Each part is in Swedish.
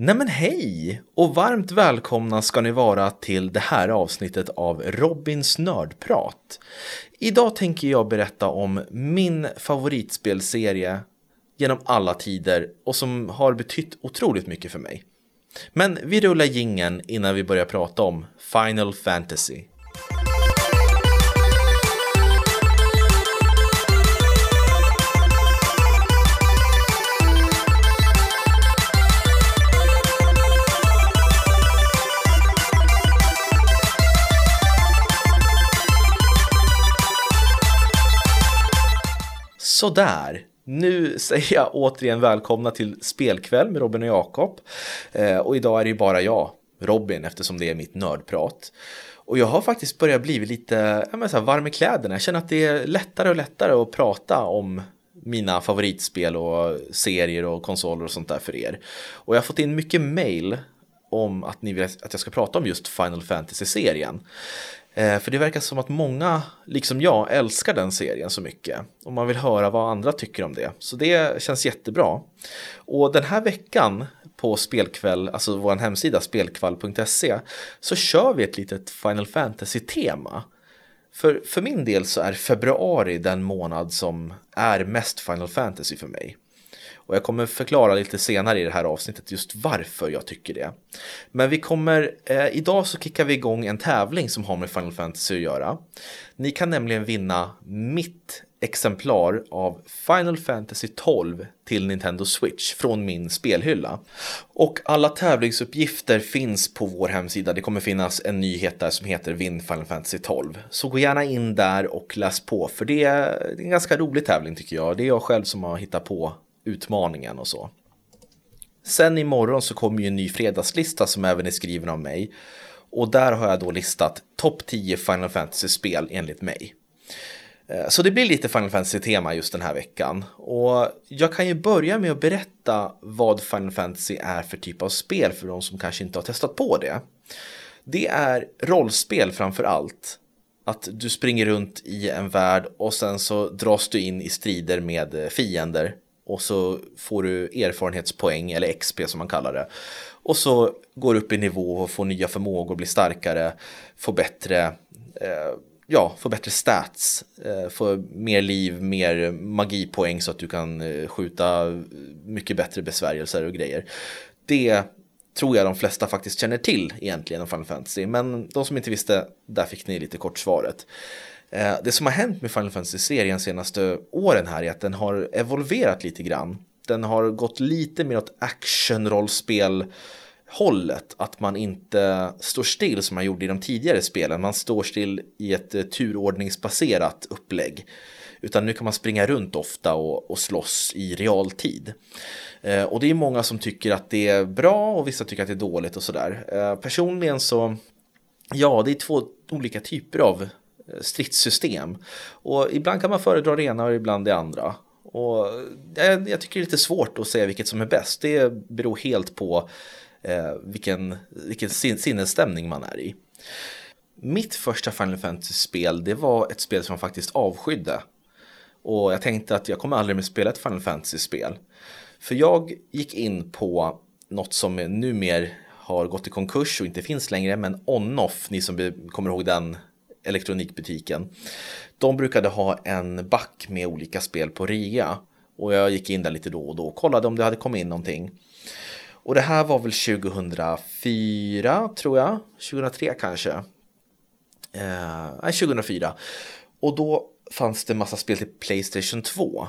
Nej men hej och varmt välkomna ska ni vara till det här avsnittet av Robins nördprat. Idag tänker jag berätta om min favoritspelserie genom alla tider och som har betytt otroligt mycket för mig. Men vi rullar gingen innan vi börjar prata om Final Fantasy. Sådär, nu säger jag återigen välkomna till spelkväll med Robin och Jakob. Eh, och idag är det ju bara jag, Robin, eftersom det är mitt nördprat. Och jag har faktiskt börjat bli lite jag så här, varm i kläderna. Jag känner att det är lättare och lättare att prata om mina favoritspel och serier och konsoler och sånt där för er. Och jag har fått in mycket mail om att ni vill att jag ska prata om just Final Fantasy-serien. Eh, för det verkar som att många, liksom jag, älskar den serien så mycket. Och man vill höra vad andra tycker om det. Så det känns jättebra. Och den här veckan på Spelkväll, alltså vår hemsida spelkvall.se, så kör vi ett litet Final Fantasy-tema. För, för min del så är februari den månad som är mest Final Fantasy för mig. Och jag kommer förklara lite senare i det här avsnittet just varför jag tycker det. Men vi kommer, eh, idag så kickar vi igång en tävling som har med Final Fantasy att göra. Ni kan nämligen vinna mitt exemplar av Final Fantasy 12 till Nintendo Switch från min spelhylla. Och alla tävlingsuppgifter finns på vår hemsida. Det kommer finnas en nyhet där som heter Vinn Final Fantasy 12. Så gå gärna in där och läs på för det är en ganska rolig tävling tycker jag. Det är jag själv som har hittat på utmaningen och så. Sen imorgon så kommer ju en ny fredagslista som även är skriven av mig. Och där har jag då listat topp 10 Final Fantasy-spel enligt mig. Eh, så det blir lite Final Fantasy-tema just den här veckan. Och jag kan ju börja med att berätta vad Final Fantasy är för typ av spel för de som kanske inte har testat på det. Det är rollspel framför allt. Att du springer runt i en värld och sen så dras du in i strider med eh, fiender och så får du erfarenhetspoäng eller XP som man kallar det. Och så går du upp i nivå och får nya förmågor, blir starkare, får bättre, eh, ja, får bättre stats, eh, får mer liv, mer magipoäng så att du kan eh, skjuta mycket bättre besvärjelser och grejer. Det tror jag de flesta faktiskt känner till egentligen om Final Fantasy, men de som inte visste, där fick ni lite kort svaret. Eh, det som har hänt med Final Fantasy-serien senaste åren här är att den har evolverat lite grann. Den har gått lite mer åt action-rollspel hållet, att man inte står still som man gjorde i de tidigare spelen. Man står still i ett eh, turordningsbaserat upplägg. Utan nu kan man springa runt ofta och, och slåss i realtid. Eh, och det är många som tycker att det är bra och vissa tycker att det är dåligt och sådär. Eh, personligen så, ja, det är två olika typer av stridssystem. Och ibland kan man föredra det ena och ibland det andra. Och jag, jag tycker det är lite svårt att säga vilket som är bäst. Det beror helt på eh, vilken, vilken sinnesstämning man är i. Mitt första Final Fantasy-spel det var ett spel som jag faktiskt avskydde. Och jag tänkte att jag kommer aldrig mer spela ett Final Fantasy-spel. För jag gick in på något som numera har gått i konkurs och inte finns längre, men Onoff, ni som kommer ihåg den elektronikbutiken. De brukade ha en back med olika spel på rea. Och jag gick in där lite då och då och kollade om det hade kommit in någonting. Och det här var väl 2004 tror jag, 2003 kanske. Eh, nej, 2004. Och då fanns det massa spel till Playstation 2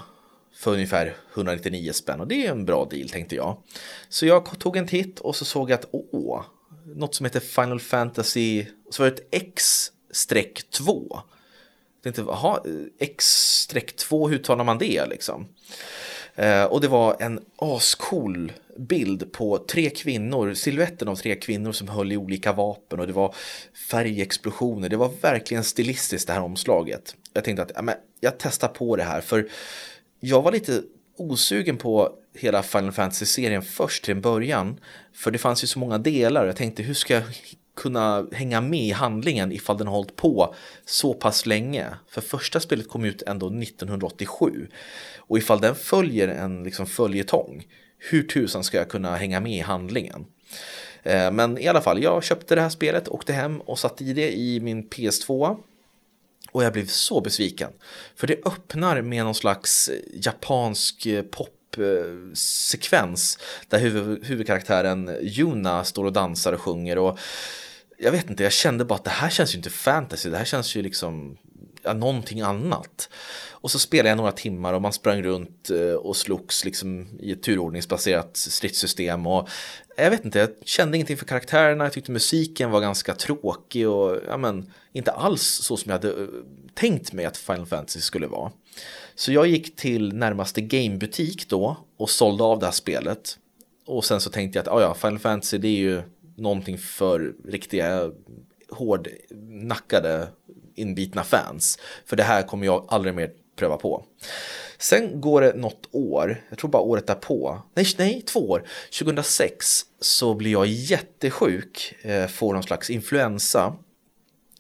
för ungefär 199 spänn och det är en bra deal tänkte jag. Så jag tog en titt och så såg jag att åh, något som heter Final Fantasy, så var det ett X streck 2. Tänkte, jaha, X-2, hur talar man det liksom? Eh, och det var en ascool bild på tre kvinnor, siluetten av tre kvinnor som höll i olika vapen och det var färgexplosioner. Det var verkligen stilistiskt det här omslaget. Jag tänkte att ja, men jag testar på det här för jag var lite osugen på hela Final Fantasy-serien först till en början. För det fanns ju så många delar och jag tänkte hur ska jag kunna hänga med i handlingen ifall den har hållit på så pass länge. För första spelet kom ut ändå 1987. Och ifall den följer en liksom följetong, hur tusan ska jag kunna hänga med i handlingen? Eh, men i alla fall, jag köpte det här spelet, åkte hem och satte i det i min PS2. Och jag blev så besviken. För det öppnar med någon slags eh, japansk eh, pop popsekvens eh, där huvud, huvudkaraktären Yuna står och dansar och sjunger. Och jag vet inte, jag kände bara att det här känns ju inte fantasy, det här känns ju liksom ja, någonting annat. Och så spelade jag några timmar och man sprang runt eh, och slogs liksom i ett turordningsbaserat stridssystem. Och jag vet inte, jag kände ingenting för karaktärerna, jag tyckte musiken var ganska tråkig och ja, men, inte alls så som jag hade eh, tänkt mig att Final Fantasy skulle vara. Så jag gick till närmaste gamebutik då och sålde av det här spelet. Och sen så tänkte jag att ah, ja, Final Fantasy det är ju någonting för riktiga hårdnackade inbitna fans. För det här kommer jag aldrig mer pröva på. Sen går det något år, jag tror bara året därpå, nej, nej två år, 2006 så blir jag jättesjuk, eh, får någon slags influensa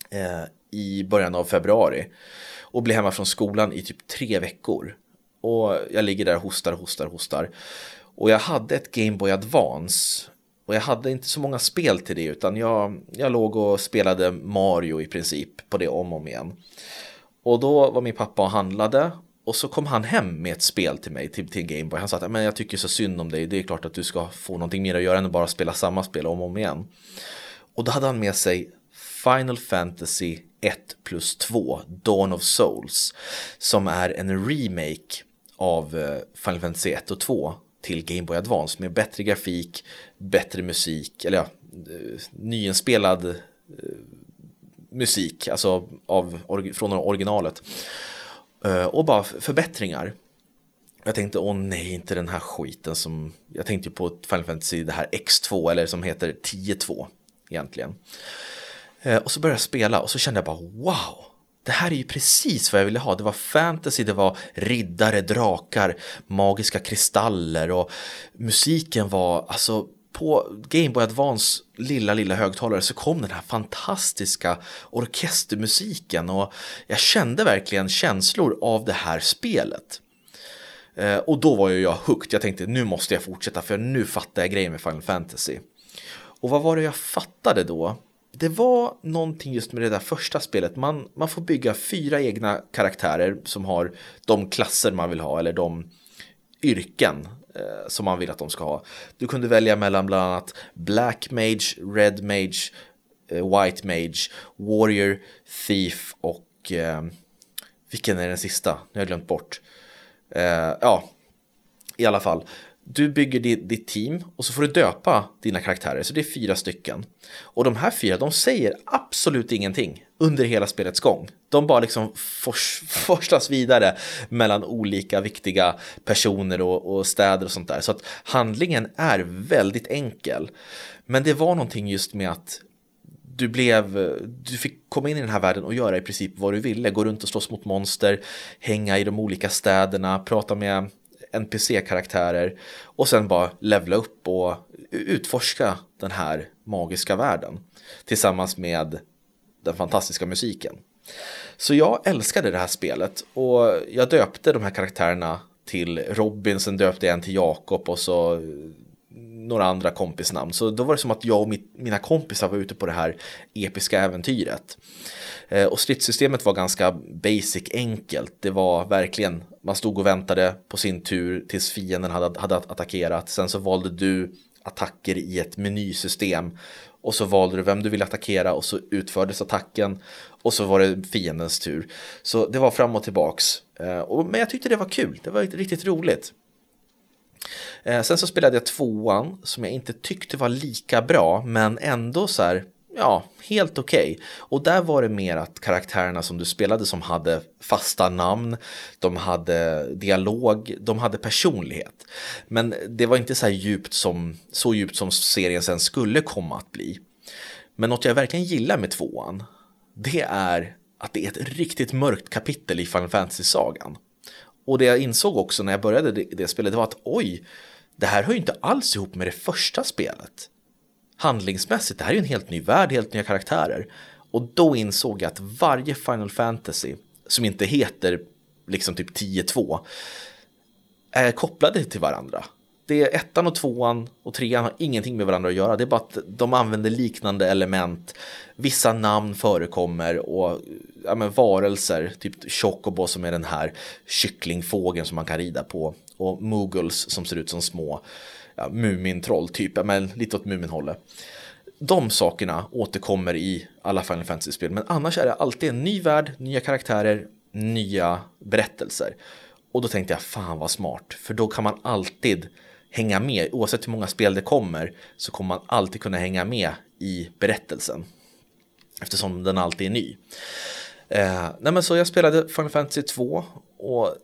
eh, i början av februari och blir hemma från skolan i typ tre veckor. Och jag ligger där och hostar, hostar, hostar. Och jag hade ett Game Boy Advance och jag hade inte så många spel till det utan jag, jag låg och spelade Mario i princip på det om och om igen. Och då var min pappa och handlade och så kom han hem med ett spel till mig, till, till Gameboy. Han sa att men jag tycker så synd om dig, det är klart att du ska få någonting mer att göra än att bara spela samma spel om och om igen. Och då hade han med sig Final Fantasy 1 plus 2, Dawn of Souls, som är en remake av eh, Final Fantasy 1 och 2 till Game Boy Advance med bättre grafik, bättre musik, eller ja, eh, nyinspelad eh, musik, alltså av, från originalet. Och bara förbättringar. Jag tänkte, åh nej, inte den här skiten som... Jag tänkte på Final Fantasy, det här X2, eller som heter 10-2 egentligen. Eh, och så började jag spela och så kände jag bara, wow! Det här är ju precis vad jag ville ha. Det var fantasy, det var riddare, drakar, magiska kristaller och musiken var alltså på Game Boy Advance lilla, lilla högtalare så kom den här fantastiska orkestermusiken och jag kände verkligen känslor av det här spelet. Eh, och då var ju jag hooked. Jag tänkte nu måste jag fortsätta för nu fattar jag grejen med Final Fantasy. Och vad var det jag fattade då? Det var någonting just med det där första spelet. Man, man får bygga fyra egna karaktärer som har de klasser man vill ha eller de yrken eh, som man vill att de ska ha. Du kunde välja mellan bland annat Black Mage, Red Mage, eh, White Mage, Warrior, Thief och eh, vilken är den sista? Nu har jag glömt bort. Eh, ja, i alla fall. Du bygger ditt, ditt, team och så får du döpa dina karaktärer, så det är fyra stycken. Och de här fyra, de säger absolut ingenting under hela spelets gång. De bara liksom fors, forslas vidare mellan olika viktiga personer och, och städer och sånt där. Så att handlingen är väldigt enkel. Men det var någonting just med att du blev, du fick komma in i den här världen och göra i princip vad du ville. Gå runt och slåss mot monster, hänga i de olika städerna, prata med NPC-karaktärer och sen bara levla upp och utforska den här magiska världen tillsammans med den fantastiska musiken. Så jag älskade det här spelet och jag döpte de här karaktärerna till Robin, sen döpte jag en till Jakob och så några andra kompisnamn. Så då var det som att jag och mina kompisar var ute på det här episka äventyret. Eh, och stridssystemet var ganska basic enkelt. Det var verkligen, man stod och väntade på sin tur tills fienden hade, hade attackerat. Sen så valde du attacker i ett menysystem. Och så valde du vem du ville attackera och så utfördes attacken. Och så var det fiendens tur. Så det var fram och tillbaks. Eh, men jag tyckte det var kul, det var riktigt roligt. Eh, sen så spelade jag tvåan som jag inte tyckte var lika bra men ändå så här ja, helt okej. Okay. Och där var det mer att karaktärerna som du spelade som hade fasta namn, de hade dialog, de hade personlighet. Men det var inte så här djupt som, så djupt som serien sen skulle komma att bli. Men något jag verkligen gillar med tvåan, det är att det är ett riktigt mörkt kapitel i Final Fantasy-sagan. Och det jag insåg också när jag började det, det spelet var att oj, det här hör ju inte alls ihop med det första spelet handlingsmässigt, det här är ju en helt ny värld, helt nya karaktärer. Och då insåg jag att varje Final Fantasy, som inte heter liksom typ 10-2, är kopplade till varandra. det är ettan och tvåan och trean har ingenting med varandra att göra. Det är bara att de använder liknande element. Vissa namn förekommer och ja, men varelser, typ Chocobo som är den här kycklingfågeln som man kan rida på. Och Moogles som ser ut som små ja, Mumintroll, typ, men lite åt Muminhållet. De sakerna återkommer i alla Final Fantasy-spel, men annars är det alltid en ny värld, nya karaktärer, nya berättelser. Och då tänkte jag, fan vad smart, för då kan man alltid hänga med, oavsett hur många spel det kommer, så kommer man alltid kunna hänga med i berättelsen. Eftersom den alltid är ny. Eh, nej men så jag spelade Final Fantasy 2 och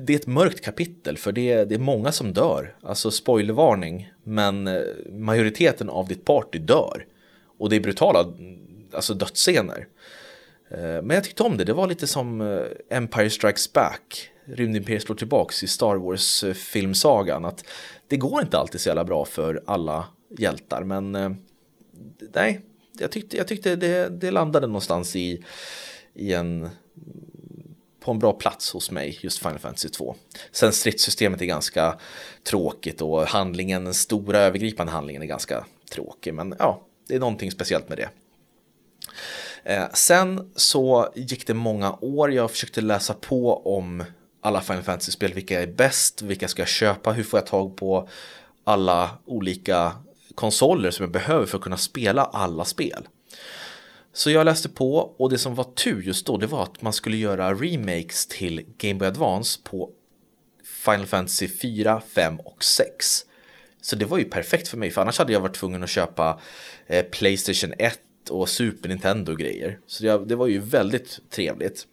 det, är ett mörkt kapitel för det, det är många som dör. Alltså spoilervarning, men eh, majoriteten av ditt party dör. Och det är brutala mm, alltså dödsscener. Eh, men jag tyckte om det, det var lite som eh, Empire Strikes Back Rymdimperiet slår tillbaks i Star Wars-filmsagan. Att det går inte alltid så jävla bra för alla hjältar, men nej, jag tyckte, jag tyckte det, det landade någonstans i, i en på en bra plats hos mig, just Final Fantasy 2. Sen stridssystemet är ganska tråkigt och handlingen, den stora övergripande handlingen är ganska tråkig, men ja, det är någonting speciellt med det. Eh, sen så gick det många år, jag försökte läsa på om alla Final Fantasy-spel, vilka är bäst, vilka ska jag köpa, hur får jag tag på alla olika konsoler som jag behöver för att kunna spela alla spel. Så jag läste på och det som var tur just då det var att man skulle göra remakes till Game Boy Advance på Final Fantasy 4, 5 och 6. Så det var ju perfekt för mig för annars hade jag varit tvungen att köpa eh, Playstation 1 och Super Nintendo grejer. Så det, det var ju väldigt trevligt.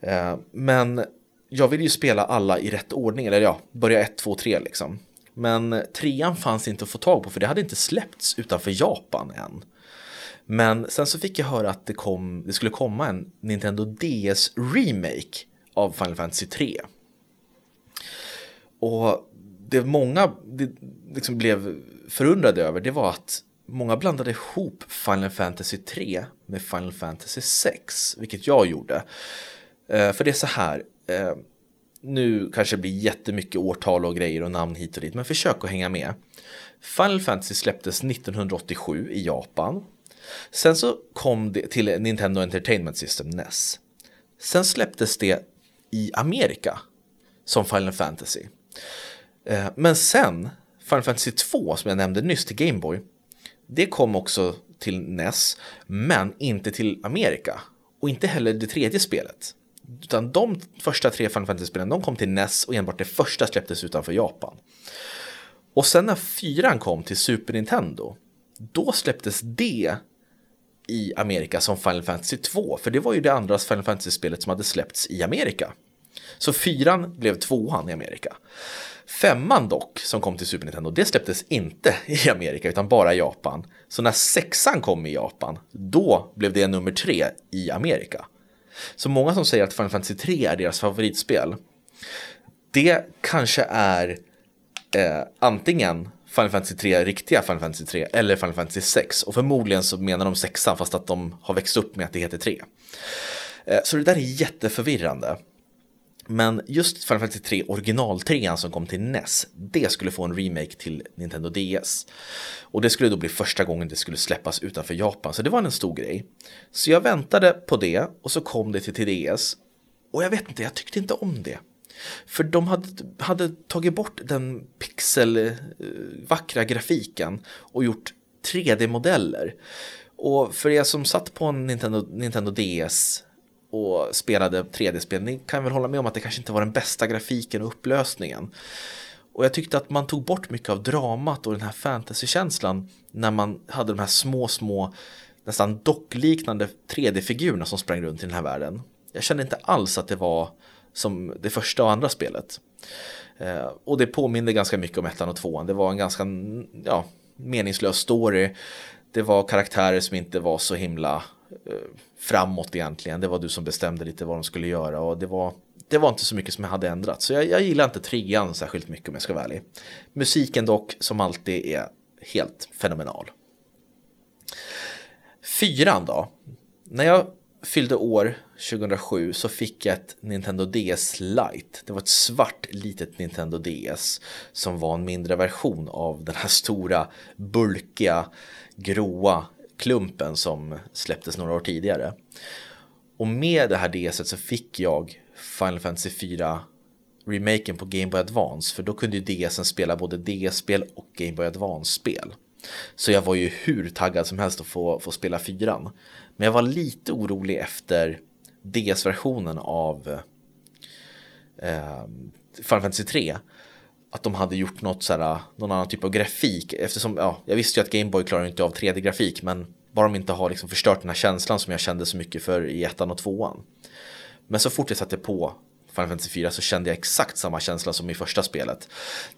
Eh, men jag vill ju spela alla i rätt ordning, eller ja, börja 1, 2, 3 liksom. Men trean fanns inte att få tag på för det hade inte släppts utanför Japan än. Men sen så fick jag höra att det, kom, det skulle komma en Nintendo DS remake av Final Fantasy 3. Och det många det liksom blev förundrade över det var att många blandade ihop Final Fantasy 3 med Final Fantasy 6, vilket jag gjorde. Eh, för det är så här, eh, nu kanske det blir jättemycket årtal och grejer och namn hit och dit, men försök att hänga med. Final Fantasy släpptes 1987 i Japan. Sen så kom det till Nintendo Entertainment System, NES. Sen släpptes det i Amerika som Final Fantasy. Eh, men sen, Final Fantasy 2 som jag nämnde nyss till Gameboy, det kom också till NES, men inte till Amerika. Och inte heller det tredje spelet. Utan de första tre Final Fantasy-spelen de kom till NES och enbart det första släpptes utanför Japan. Och sen när fyran kom till Super Nintendo, då släpptes det i Amerika som Final Fantasy 2, för det var ju det andra Final Fantasy-spelet som hade släppts i Amerika. Så fyran blev tvåan i Amerika. Femman dock, som kom till Super Nintendo, det släpptes inte i Amerika utan bara i Japan. Så när sexan kom i Japan, då blev det nummer tre i Amerika. Så många som säger att Final Fantasy 3 är deras favoritspel, det kanske är eh, antingen Final Fantasy 3, riktiga Final Fantasy 3 eller Final Fantasy 6. Och förmodligen så menar de sexan fast att de har växt upp med att det heter 3. Eh, så det där är jätteförvirrande. Men just Final Fantasy 3 original 3 som kom till NES, det skulle få en remake till Nintendo DS. Och det skulle då bli första gången det skulle släppas utanför Japan, så det var en stor grej. Så jag väntade på det och så kom det till DS. Och jag vet inte, jag tyckte inte om det. För de hade, hade tagit bort den pixelvackra eh, grafiken och gjort 3D-modeller. Och för er som satt på en Nintendo, Nintendo DS och spelade 3D-spel, ni kan väl hålla med om att det kanske inte var den bästa grafiken och upplösningen. Och jag tyckte att man tog bort mycket av dramat och den här fantasykänslan när man hade de här små, små, nästan dockliknande 3D-figurerna som sprang runt i den här världen. Jag kände inte alls att det var som det första och andra spelet. Eh, och det påminde ganska mycket om ettan och tvåan. Det var en ganska ja, meningslös story. Det var karaktärer som inte var så himla eh, framåt egentligen. Det var du som bestämde lite vad de skulle göra och det var, det var inte så mycket som jag hade ändrat. Så jag, jag gillar inte trean särskilt mycket om jag ska vara ärlig. Musiken dock, som alltid, är helt fenomenal. Fyran då? När jag fyllde år 2007 så fick jag ett Nintendo DS Lite. Det var ett svart litet Nintendo DS som var en mindre version av den här stora bulkiga gråa klumpen som släpptes några år tidigare. Och med det här DS så fick jag Final Fantasy 4 remaken på Game Boy Advance för då kunde ju DSen spela både DS-spel och Game Boy Advance-spel. Så jag var ju hur taggad som helst att få, få spela fyran. Men jag var lite orolig efter DS-versionen av eh, Final Fantasy 3 att de hade gjort något såhär, någon annan typ av grafik eftersom ja, jag visste ju att Game Boy klarar inte av 3D-grafik men bara de inte har liksom förstört den här känslan som jag kände så mycket för i ettan och tvåan. Men så fort jag satte på Final Fantasy 4 så kände jag exakt samma känsla som i första spelet.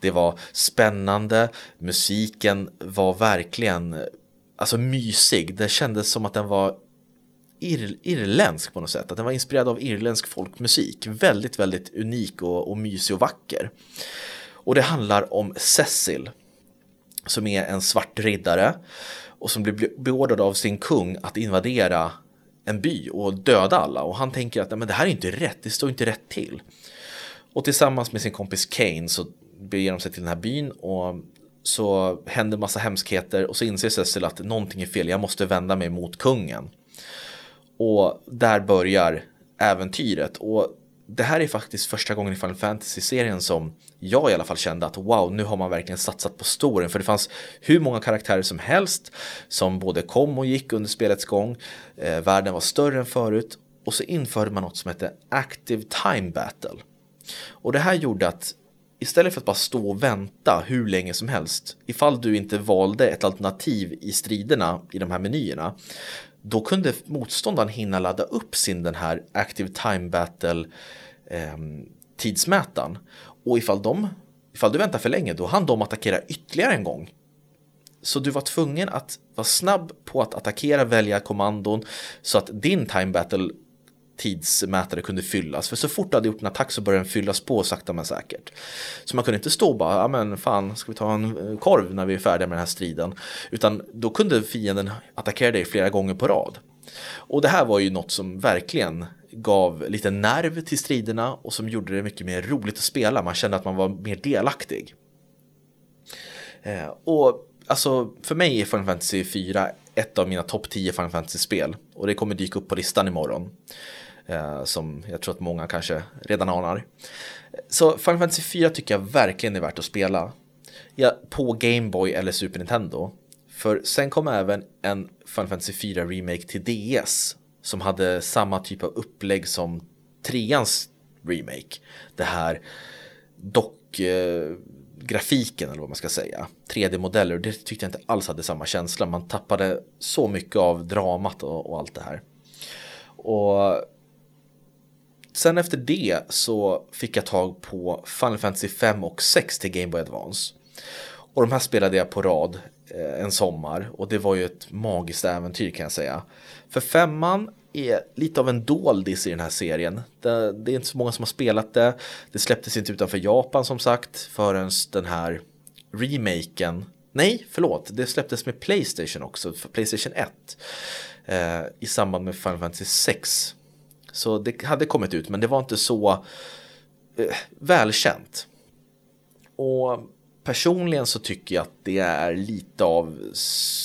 Det var spännande, musiken var verkligen alltså mysig. Det kändes som att den var ir irländsk på något sätt. Att den var inspirerad av irländsk folkmusik. Väldigt, väldigt unik och, och mysig och vacker. Och det handlar om Cecil som är en svart riddare och som blir beordrad av sin kung att invadera en by och döda alla och han tänker att men det här är inte rätt, det står inte rätt till. Och tillsammans med sin kompis Kane så beger de sig till den här byn och så händer massa hemskheter och så inser Cecil att någonting är fel, jag måste vända mig mot kungen. Och där börjar äventyret och det här är faktiskt första gången i Final Fantasy-serien som jag i alla fall kände att wow, nu har man verkligen satsat på storyn. För det fanns hur många karaktärer som helst som både kom och gick under spelets gång. Eh, världen var större än förut och så införde man något som hette Active Time Battle. Och det här gjorde att istället för att bara stå och vänta hur länge som helst, ifall du inte valde ett alternativ i striderna i de här menyerna, då kunde motståndaren hinna ladda upp sin den här Active Time Battle eh, tidsmätaren. Och ifall, de, ifall du väntar för länge då hann de attackera ytterligare en gång. Så du var tvungen att vara snabb på att attackera, välja kommandon så att din time battle tidsmätare kunde fyllas. För så fort du hade gjort en attack så började den fyllas på sakta men säkert. Så man kunde inte stå och bara, ja men fan, ska vi ta en eh, korv när vi är färdiga med den här striden? Utan då kunde fienden attackera dig flera gånger på rad. Och det här var ju något som verkligen gav lite nerv till striderna och som gjorde det mycket mer roligt att spela. Man kände att man var mer delaktig. Eh, och alltså för mig är Final Fantasy 4 ett av mina topp 10 Final Fantasy-spel och det kommer dyka upp på listan imorgon. Eh, som jag tror att många kanske redan anar. Så Final Fantasy 4 tycker jag verkligen är värt att spela. Ja, på Game Boy eller Super Nintendo. För sen kom även en Final Fantasy 4 Remake till DS som hade samma typ av upplägg som treans remake. Det här dock eh, grafiken eller vad man ska säga. 3D-modeller, det tyckte jag inte alls hade samma känsla. Man tappade så mycket av dramat och, och allt det här. Och sen efter det så fick jag tag på Final Fantasy 5 och 6 till Game Boy Advance. Och de här spelade jag på rad eh, en sommar och det var ju ett magiskt äventyr kan jag säga. För femman är lite av en doldis i den här serien. Det, det, är inte så många som har spelat det. Det släpptes inte utanför Japan som sagt förrän den här remaken. Nej, förlåt, det släpptes med Playstation också, för Playstation 1. Eh, I samband med Final Fantasy 6. Så det hade kommit ut, men det var inte så eh, välkänt. Och personligen så tycker jag att det är lite av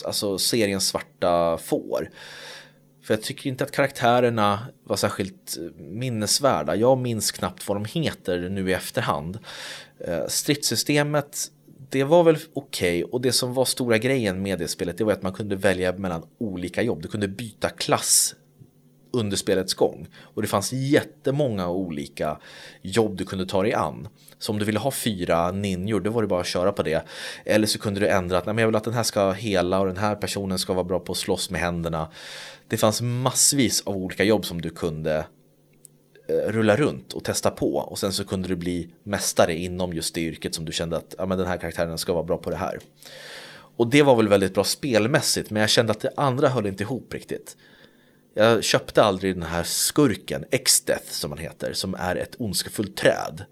alltså, seriens svarta får. För jag tycker inte att karaktärerna var särskilt eh, minnesvärda. Jag minns knappt vad de heter nu i efterhand. Eh, stridssystemet, det var väl okej. Okay. Och det som var stora grejen med det spelet, det var att man kunde välja mellan olika jobb. Du kunde byta klass under spelets gång. Och det fanns jättemånga olika jobb du kunde ta dig an. Så om du ville ha fyra ninjor, då var det bara att köra på det. Eller så kunde du ändra att nej, men jag vill att den här ska hela och den här personen ska vara bra på att slåss med händerna. Det fanns massvis av olika jobb som du kunde eh, rulla runt och testa på och sen så kunde du bli mästare inom just det yrket som du kände att ja, men den här karaktären ska vara bra på det här. Och det var väl väldigt bra spelmässigt men jag kände att det andra höll inte ihop riktigt. Jag köpte aldrig den här skurken, X-Death som han heter, som är ett ondskefullt träd.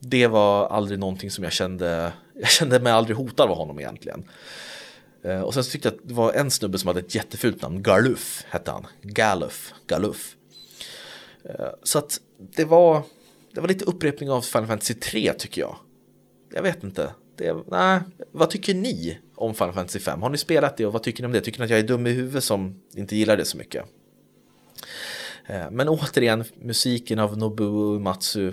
Det var aldrig någonting som jag kände, jag kände mig aldrig hotad av honom egentligen. Eh, och sen så tyckte jag att det var en snubbe som hade ett jättefult namn, Garluf hette han. Galuff, Galuff. Eh, så att det var, det var lite upprepning av Final Fantasy 3 tycker jag. Jag vet inte. Det, nej, vad tycker ni om Final Fantasy 5? Har ni spelat det och vad tycker ni om det? Tycker ni att jag är dum i huvudet som inte gillar det så mycket? Eh, men återigen, musiken av Nobuo Matsu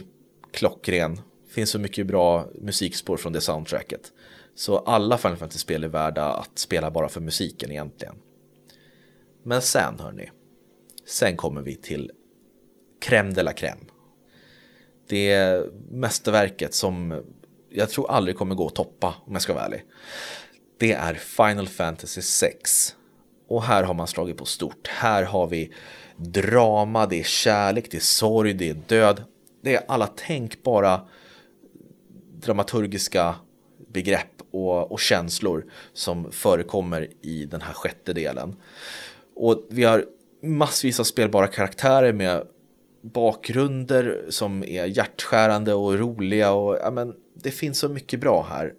klockren. Finns så mycket bra musikspår från det soundtracket. Så alla Final Fantasy-spel är värda att spela bara för musiken egentligen. Men sen hörni, sen kommer vi till crème de la crème. Det mästerverket som jag tror aldrig kommer gå att toppa om jag ska vara ärlig. Det är Final Fantasy 6. Och här har man slagit på stort. Här har vi drama, det är kärlek, det är sorg, det är död. Det är alla tänkbara dramaturgiska begrepp och, och känslor som förekommer i den här sjätte delen. Och vi har massvis av spelbara karaktärer med bakgrunder som är hjärtskärande och roliga och ja, men, det finns så mycket bra här.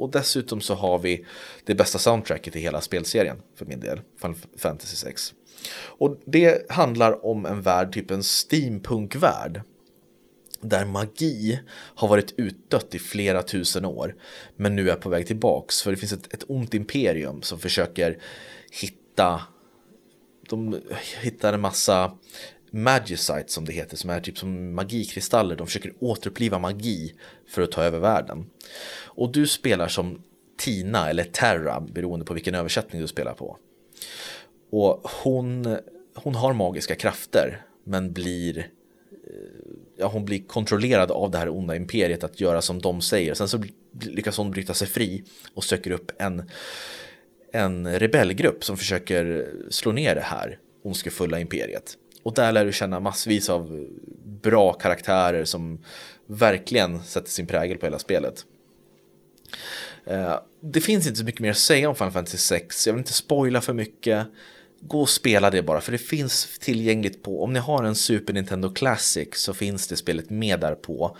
Och dessutom så har vi det bästa soundtracket i hela spelserien för min del, Final Fantasy 6. Och det handlar om en värld, typ en steampunkvärld. Där magi har varit utdött i flera tusen år. Men nu är på väg tillbaks. För det finns ett, ett ont imperium som försöker hitta de hittar en massa Magicite som det heter, som är typ som magikristaller. De försöker återuppliva magi för att ta över världen. Och du spelar som Tina eller Terra, beroende på vilken översättning du spelar på. Och hon, hon har magiska krafter, men blir eh, ja, hon blir kontrollerad av det här onda imperiet att göra som de säger. Sen så lyckas hon bryta sig fri och söker upp en, en rebellgrupp som försöker slå ner det här ondskefulla imperiet. Och där lär du känna massvis av bra karaktärer som verkligen sätter sin prägel på hela spelet. Eh, det finns inte så mycket mer att säga om Final Fantasy 6. Jag vill inte spoila för mycket. Gå och spela det bara, för det finns tillgängligt på, om ni har en Super Nintendo Classic så finns det spelet med där på.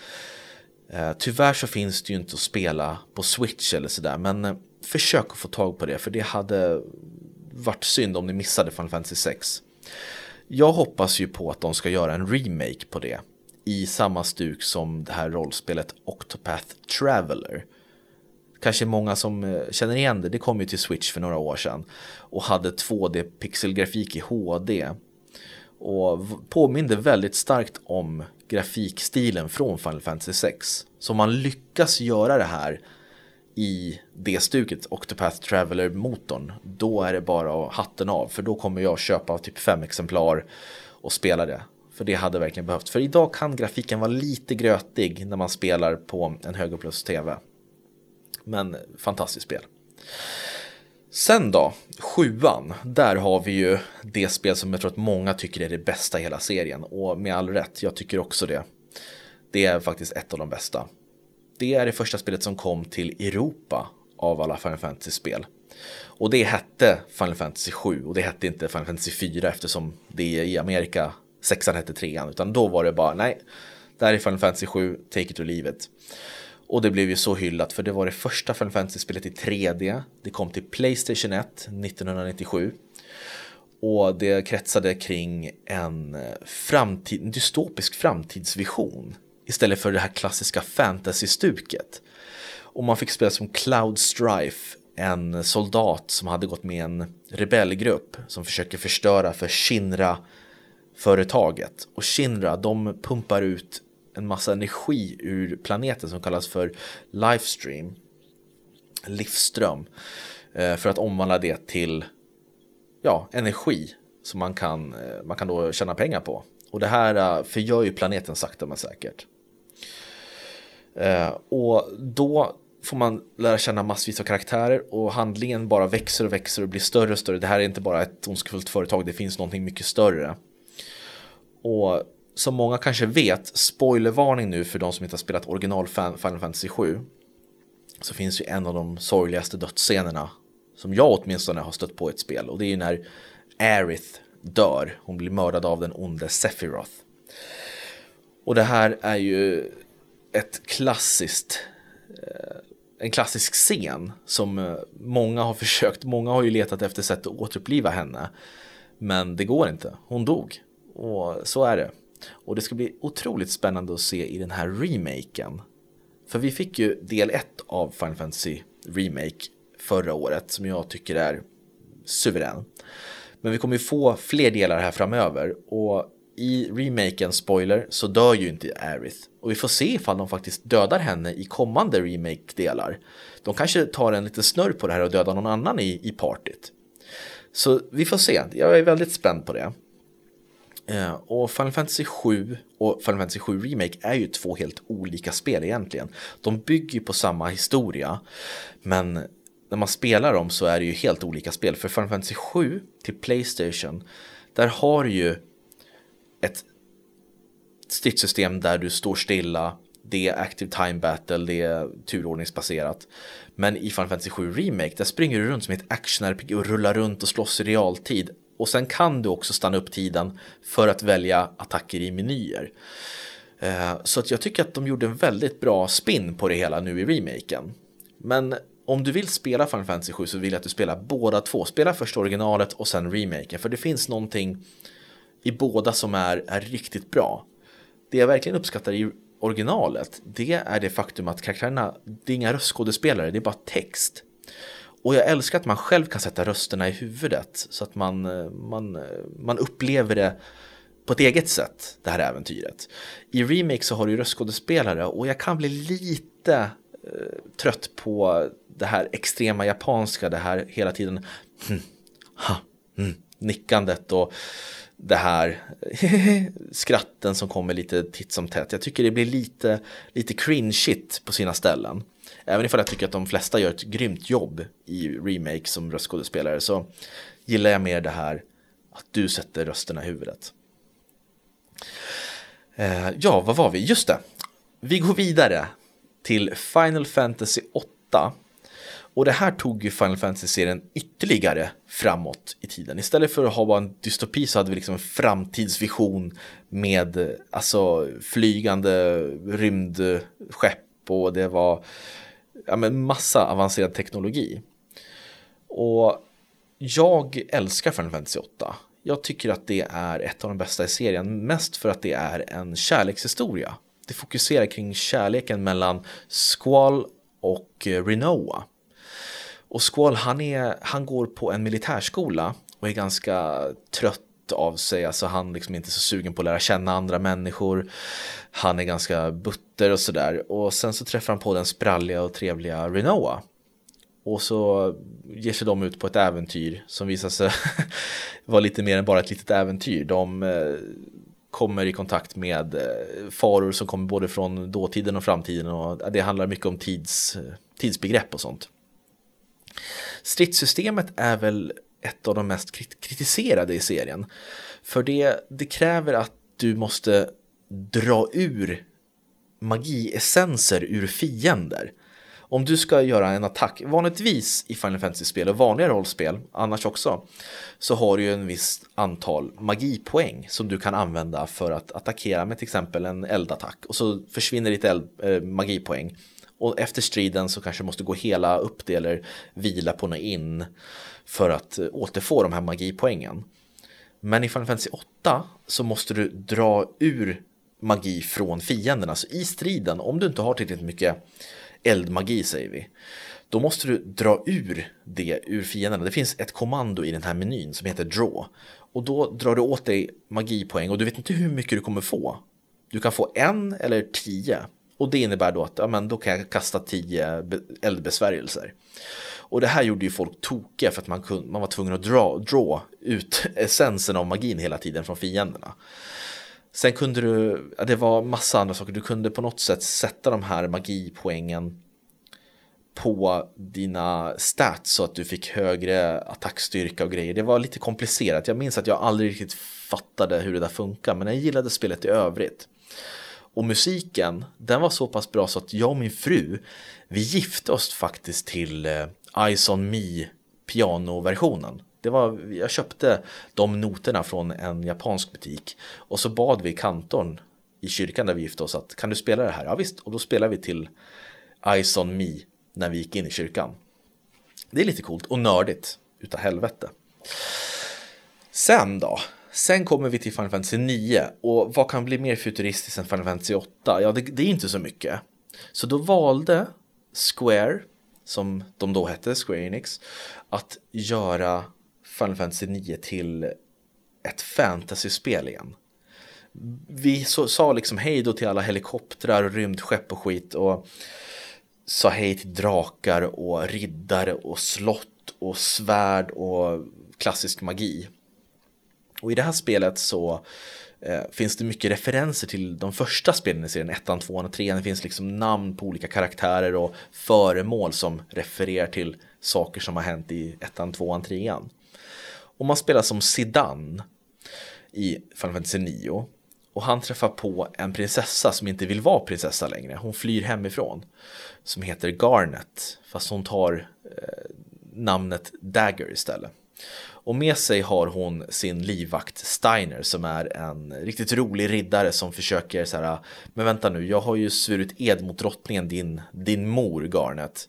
Eh, tyvärr så finns det ju inte att spela på Switch eller sådär, men eh, försök att få tag på det, för det hade varit synd om ni missade Final Fantasy 6. Jag hoppas ju på att de ska göra en remake på det i samma stuk som det här rollspelet Octopath Traveler. Kanske många som eh, känner igen det, det kom ju till Switch för några år sedan och hade 2D pixelgrafik i HD och påminde väldigt starkt om grafikstilen från Final Fantasy 6. Så om man lyckas göra det här i det stuket, Octopath Traveler-motorn, då är det bara hatten av. För då kommer jag köpa typ fem exemplar och spela det. För det hade verkligen behövt. För idag kan grafiken vara lite grötig när man spelar på en högupplöst-tv. Men fantastiskt spel. Sen då, sjuan, där har vi ju det spel som jag tror att många tycker är det bästa i hela serien. Och med all rätt, jag tycker också det. Det är faktiskt ett av de bästa. Det är det första spelet som kom till Europa av alla Final Fantasy-spel. Och det hette Final Fantasy 7 och det hette inte Final Fantasy 4 eftersom det i Amerika sexan hette trean. Utan då var det bara nej, det här är Final Fantasy 7, take it or leave it. Och det blev ju så hyllat för det var det första Final Fantasy-spelet i 3D. Det kom till Playstation 1 1997. Och det kretsade kring en framtid, en dystopisk framtidsvision istället för det här klassiska fantasy-stuket. Och man fick spela som Cloud Strife, en soldat som hade gått med en rebellgrupp som försöker förstöra för Shinra-företaget. Och Shinra, de pumpar ut en massa energi ur planeten som kallas för Lifestream, livsström, eh, för att omvandla det till ja, energi som man kan, eh, man kan då tjäna pengar på. Och det här eh, förgör ju planeten sakta men säkert. Eh, och då får man lära känna massvis av karaktärer och handlingen bara växer och växer och blir större och större. Det här är inte bara ett ondskefullt företag, det finns någonting mycket större. Och som många kanske vet, spoilervarning nu för de som inte har spelat original Final Fantasy 7. Så finns ju en av de sorgligaste dödsscenerna som jag åtminstone har stött på i ett spel och det är ju när Aerith dör. Hon blir mördad av den onde Sephiroth. Och det här är ju ett klassiskt, eh, en klassisk scen som eh, många har försökt, många har ju letat efter sätt att återuppliva henne. Men det går inte, hon dog. Och så är det. Och det ska bli otroligt spännande att se i den här remaken. För vi fick ju del 1 av Final Fantasy Remake förra året som jag tycker är suverän. Men vi kommer ju få fler delar här framöver och i remaken, spoiler, så dör ju inte Aerith. Och vi får se ifall de faktiskt dödar henne i kommande remake-delar. De kanske tar en liten snurr på det här och dödar någon annan i, i partyt. Så vi får se, jag är väldigt spänd på det. Eh, och Final Fantasy 7 och Final Fantasy 7 Remake är ju två helt olika spel egentligen. De bygger på samma historia, men när man spelar dem så är det ju helt olika spel. För Final Fantasy 7 till Playstation, där har ju ett stridssystem där du står stilla, det är active time battle, det är turordningsbaserat. Men i Final Fantasy 7 Remake, där springer du runt som ett action-RPG och rullar runt och slåss i realtid. Och sen kan du också stanna upp tiden för att välja attacker i menyer. Eh, så att jag tycker att de gjorde en väldigt bra spin på det hela nu i remaken. Men om du vill spela Final Fantasy 7 så vill jag att du spelar båda två. Spela först originalet och sen remaken. För det finns någonting i båda som är, är riktigt bra. Det jag verkligen uppskattar i originalet, det är det faktum att karaktärerna, det är inga röstskådespelare, det är bara text. Och jag älskar att man själv kan sätta rösterna i huvudet så att man, man, man upplever det på ett eget sätt, det här äventyret. I remake så har du röstskådespelare och jag kan bli lite eh, trött på det här extrema japanska, det här hela tiden hm, ha, hm, nickandet och det här skratten som kommer lite titt som tätt. Jag tycker det blir lite, lite cringe-shit på sina ställen. Även ifall jag tycker att de flesta gör ett grymt jobb i remake som röstskådespelare så gillar jag mer det här att du sätter rösterna i huvudet. Eh, ja, vad var vi? Just det. Vi går vidare till Final Fantasy 8 och det här tog ju Final Fantasy-serien ytterligare framåt i tiden. Istället för att ha bara en dystopi så hade vi liksom en framtidsvision med alltså flygande rymdskepp och det var ja, men massa avancerad teknologi. Och jag älskar Final Fantasy 8. Jag tycker att det är ett av de bästa i serien, mest för att det är en kärlekshistoria. Det fokuserar kring kärleken mellan Squall och eh, Renoa. Och Squall han, är, han går på en militärskola och är ganska trött av sig, alltså han liksom inte så sugen på att lära känna andra människor. Han är ganska butter och sådär. Och sen så träffar han på den spralliga och trevliga Renoa. Och så ger sig de ut på ett äventyr som visar sig vara lite mer än bara ett litet äventyr. De eh, kommer i kontakt med eh, faror som kommer både från dåtiden och framtiden och det handlar mycket om tids, eh, tidsbegrepp och sånt. Stridssystemet är väl ett av de mest kritiserade i serien. För det, det kräver att du måste dra ur magiessenser ur fiender. Om du ska göra en attack, vanligtvis i Final Fantasy-spel och vanliga rollspel, annars också, så har du ju en viss antal magipoäng som du kan använda för att attackera med till exempel en eldattack och så försvinner ditt eld, äh, magipoäng och efter striden så kanske du måste gå hela upp det eller vila på något in för att återfå de här magipoängen. Men i Final Fantasy 8 så måste du dra ur magi från fienderna. Så i striden, om du inte har tillräckligt mycket eldmagi säger vi, då måste du dra ur det ur fienderna. Det finns ett kommando i den här menyn som heter draw. Och då drar du åt dig magipoäng och du vet inte hur mycket du kommer få. Du kan få en eller tio och det innebär då att ja, men då kan jag kasta tio eldbesvärjelser. Och det här gjorde ju folk tokiga för att man, kunde, man var tvungen att dra, dra ut essensen av magin hela tiden från fienderna. Sen kunde du, ja, det var massa andra saker, du kunde på något sätt sätta de här magipoängen på dina stats så att du fick högre attackstyrka och grejer. Det var lite komplicerat. Jag minns att jag aldrig riktigt fattade hur det där funkar, men jag gillade spelet i övrigt. Och musiken, den var så pass bra så att jag och min fru, vi gifte oss faktiskt till eh, Eyes on Me pianoversionen. Det var, jag köpte de noterna från en japansk butik och så bad vi kantorn i kyrkan där vi gifte oss att kan du spela det här? Ja visst, och då spelade vi till Eyes on Me när vi gick in i kyrkan. Det är lite coolt och nördigt utav helvete. Sen då? Sen kommer vi till Final Fantasy 9 och vad kan bli mer futuristiskt än Final Fantasy 8? Ja, det, det är inte så mycket. Så då valde Square, som de då hette, Square Enix, att göra Final Fantasy 9 till ett fantasyspel igen. Vi så, sa liksom hej då till alla helikoptrar och rymdskepp och skit och sa hej till drakar och riddare och slott och svärd och klassisk magi. Och i det här spelet så eh, finns det mycket referenser till de första spelen i serien, 1, 2 och 3. Det finns liksom namn på olika karaktärer och föremål som refererar till saker som har hänt i 1, 2, 3. Och man spelar som Sidan i Final Fantasy 9 och han träffar på en prinsessa som inte vill vara prinsessa längre. Hon flyr hemifrån. Som heter Garnet. Fast hon tar eh, namnet Dagger istället. Och med sig har hon sin livvakt Steiner som är en riktigt rolig riddare som försöker så här, ah, men vänta nu, jag har ju svurit ed mot drottningen, din, din mor Garnet.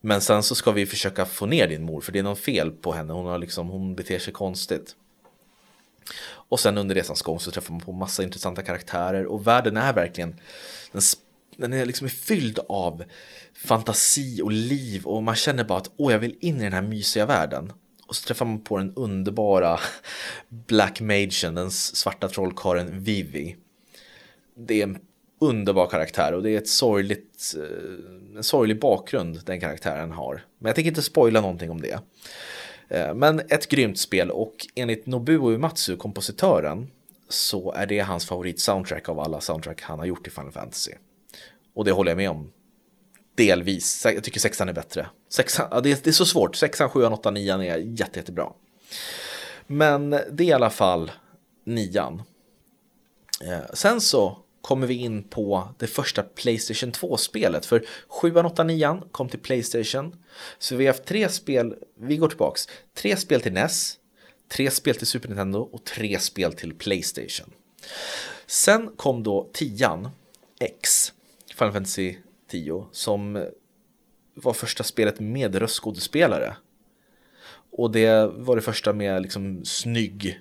Men sen så ska vi försöka få ner din mor för det är något fel på henne, hon, har liksom, hon beter sig konstigt. Och sen under resans gång så träffar man på massa intressanta karaktärer och världen är verkligen den, den är liksom fylld av fantasi och liv och man känner bara att åh, jag vill in i den här mysiga världen. Och så träffar man på den underbara Black Magen, den svarta trollkaren Vivi. Det är en underbar karaktär och det är ett sorgligt, eh, en sorglig bakgrund den karaktären har. Men jag tänker inte spoila någonting om det. Eh, men ett grymt spel och enligt Nobuo Uematsu, kompositören, så är det hans favorit soundtrack av alla soundtrack han har gjort i Final Fantasy. Och det håller jag med om. Delvis. Jag tycker sexan är bättre. Sexan, ja, det, är, det är så svårt. Sexan, sjuan, åttan, nian är jätte, jättebra. Men det är i alla fall nian. Eh, sen så kommer vi in på det första Playstation 2-spelet. För 7, 8, 9 kom till Playstation. Så vi har haft tre spel, vi går tillbaks, tre spel till NES, tre spel till Super Nintendo och tre spel till Playstation. Sen kom då 10 X, Final Fantasy 10, som var första spelet med röstskådespelare. Och det var det första med liksom snygg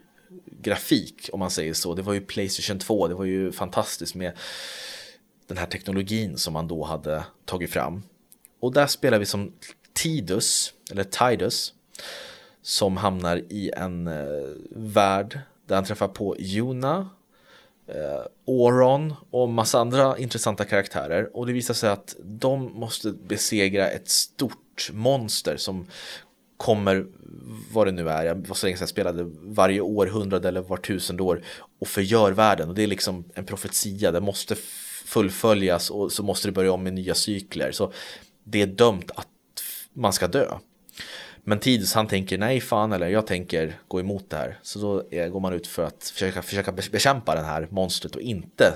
grafik om man säger så. Det var ju Playstation 2, det var ju fantastiskt med den här teknologin som man då hade tagit fram. Och där spelar vi som Tidus, eller Tidus, som hamnar i en eh, värld där han träffar på Juna, eh, Oron och massa andra intressanta karaktärer. Och det visar sig att de måste besegra ett stort monster som kommer, vad det nu är, jag var så länge sedan jag spelade, varje århundrade eller var tusende år och förgör världen. Och det är liksom en profetia, det måste fullföljas och så måste det börja om med nya cykler. Så det är dömt att man ska dö. Men Tidus han tänker nej fan eller jag tänker gå emot det här. Så då är, går man ut för att försöka, försöka bekämpa det här monstret och inte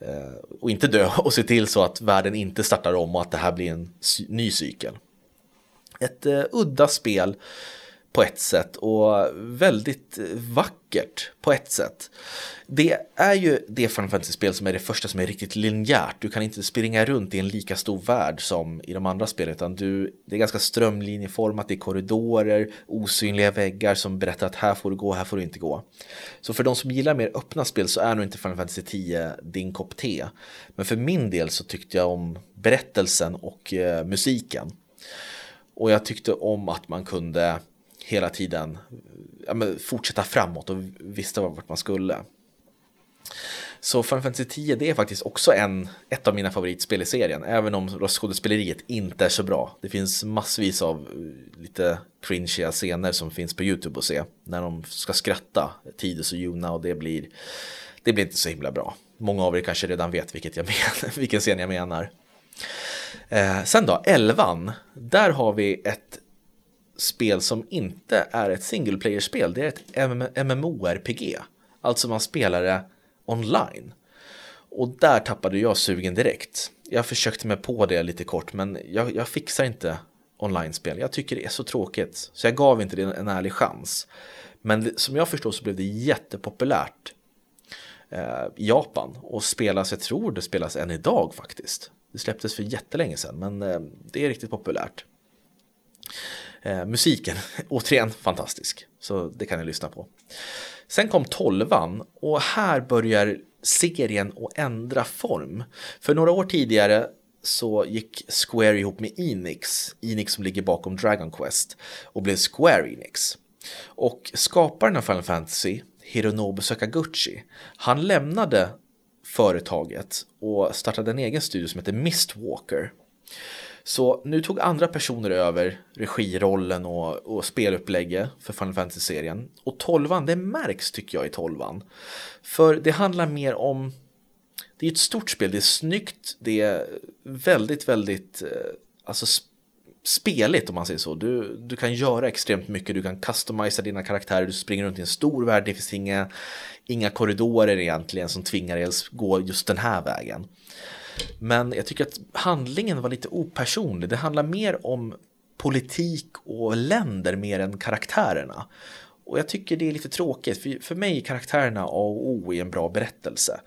eh, och inte dö och se till så att världen inte startar om och att det här blir en ny cykel. Ett uh, udda spel på ett sätt och väldigt vackert på ett sätt. Det är ju det Final Fantasy-spel som är det första som är riktigt linjärt. Du kan inte springa runt i en lika stor värld som i de andra spelen utan du, det är ganska strömlinjeformat, i korridorer, osynliga väggar som berättar att här får du gå, här får du inte gå. Så för de som gillar mer öppna spel så är nog inte Final Fantasy 10 din kopp te. Men för min del så tyckte jag om berättelsen och eh, musiken. Och jag tyckte om att man kunde hela tiden ja, fortsätta framåt och visste vart man skulle. Så Final Fantasy 10 det är faktiskt också en, ett av mina favoritspel i serien, även om röstskådespeleriet inte är så bra. Det finns massvis av eh, lite cringeiga scener som finns på YouTube att se när de ska skratta, Tidus och Juna och det blir, det blir inte så himla bra. Många av er kanske redan vet vilket jag menar, vilken scen jag menar. Eh, sen då, elvan. Där har vi ett spel som inte är ett single player-spel. Det är ett MMORPG. Alltså man spelar det online. Och där tappade jag sugen direkt. Jag försökte mig på det lite kort men jag, jag fixar inte online-spel. Jag tycker det är så tråkigt. Så jag gav inte det en ärlig chans. Men som jag förstår så blev det jättepopulärt eh, i Japan och spelas, jag tror det spelas än idag faktiskt. Det släpptes för jättelänge sedan men eh, det är riktigt populärt. Eh, musiken, återigen fantastisk, så det kan ni lyssna på. Sen kom tolvan och här börjar serien att ändra form. För några år tidigare så gick Square ihop med Enix, Enix som ligger bakom Dragon Quest, och blev Square Enix. Och skaparen av Final Fantasy, Hironobu Sakaguchi, han lämnade företaget och startade en egen studio som heter Mistwalker. Så nu tog andra personer över regirollen och, och spelupplägget för Final Fantasy-serien. Och tolvan, det märks tycker jag i tolvan. För det handlar mer om, det är ett stort spel, det är snyggt, det är väldigt, väldigt, eh, alltså speligt om man säger så. Du, du kan göra extremt mycket, du kan customisa dina karaktärer, du springer runt i en stor värld, det finns inga, inga korridorer egentligen som tvingar dig att gå just den här vägen. Men jag tycker att handlingen var lite opersonlig. Det handlar mer om politik och länder mer än karaktärerna. Och jag tycker det är lite tråkigt, för, för mig är karaktärerna A och O i en bra berättelse.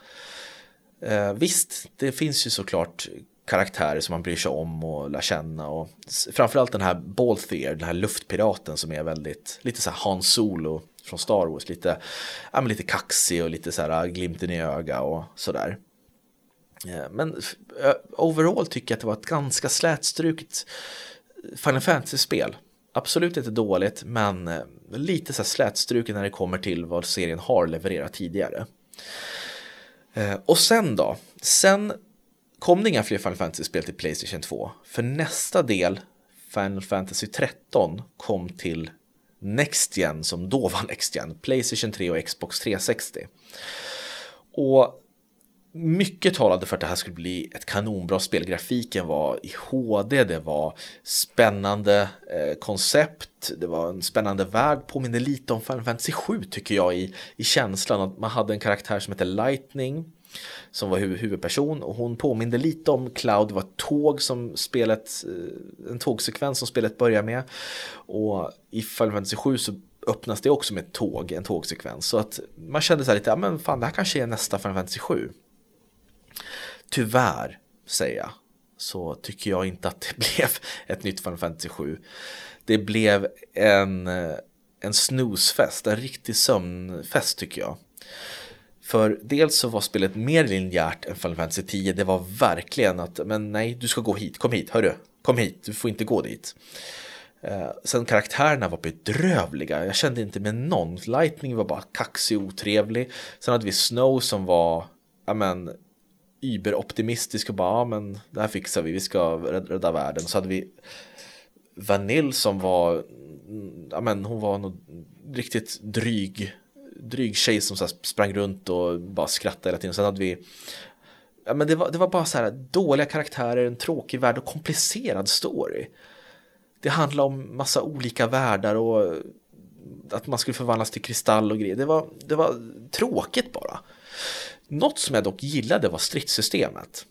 Eh, visst, det finns ju såklart karaktärer som man bryr sig om och lär känna. Och framförallt den här Balthier, den här luftpiraten som är väldigt, lite så här Han Solo från Star Wars. Lite, ja, lite kaxig och lite så här glimten i öga och sådär. Eh, men eh, overall tycker jag att det var ett ganska slätstruket eh, Final Fantasy-spel. Absolut inte dåligt, men lite så slätstruket när det kommer till vad serien har levererat tidigare. Och sen då? Sen kom det inga fler Final Fantasy-spel till Playstation 2. För nästa del, Final Fantasy 13, kom till Next Gen, som då var Next Gen, Playstation 3 och Xbox 360. Och mycket talade för att det här skulle bli ett kanonbra spel. Grafiken var i HD, det var spännande eh, koncept, det var en spännande värld, påminner lite om Final Fantasy 7 tycker jag i, i känslan. Att man hade en karaktär som hette Lightning som var hu huvudperson och hon påminde lite om Cloud, det var ett tåg som spelet, eh, en tågsekvens som spelet börjar med. Och i Final Fantasy 7 så öppnas det också med ett tåg, en tågsekvens. Så att man kände så här lite, ja men fan det här kanske är nästa Final Fantasy 7 tyvärr, säger jag, så tycker jag inte att det blev ett nytt Final Fantasy 7. Det blev en, eh, en snusfest, en riktig sömnfest tycker jag. För dels så var spelet mer linjärt än Final Fantasy 10. Det var verkligen att, men nej, du ska gå hit, kom hit, hörru, kom hit, du får inte gå dit. Eh, sen karaktärerna var bedrövliga, jag kände inte med någon. Lightning var bara kaxig och otrevlig. Sen hade vi Snow som var, ja men, überoptimistisk och bara, ja men det här fixar vi, vi ska rädda världen. Så hade vi Vanille som var, ja men hon var nog riktigt dryg, dryg tjej som så sprang runt och bara skrattade hela tiden. Sen hade vi, ja men det var, det var bara så här dåliga karaktärer, en tråkig värld och komplicerad story. Det handlade om massa olika världar och att man skulle förvandlas till kristall och grejer. Det var, det var tråkigt bara. Något som jag dock gillade var stridssystemet.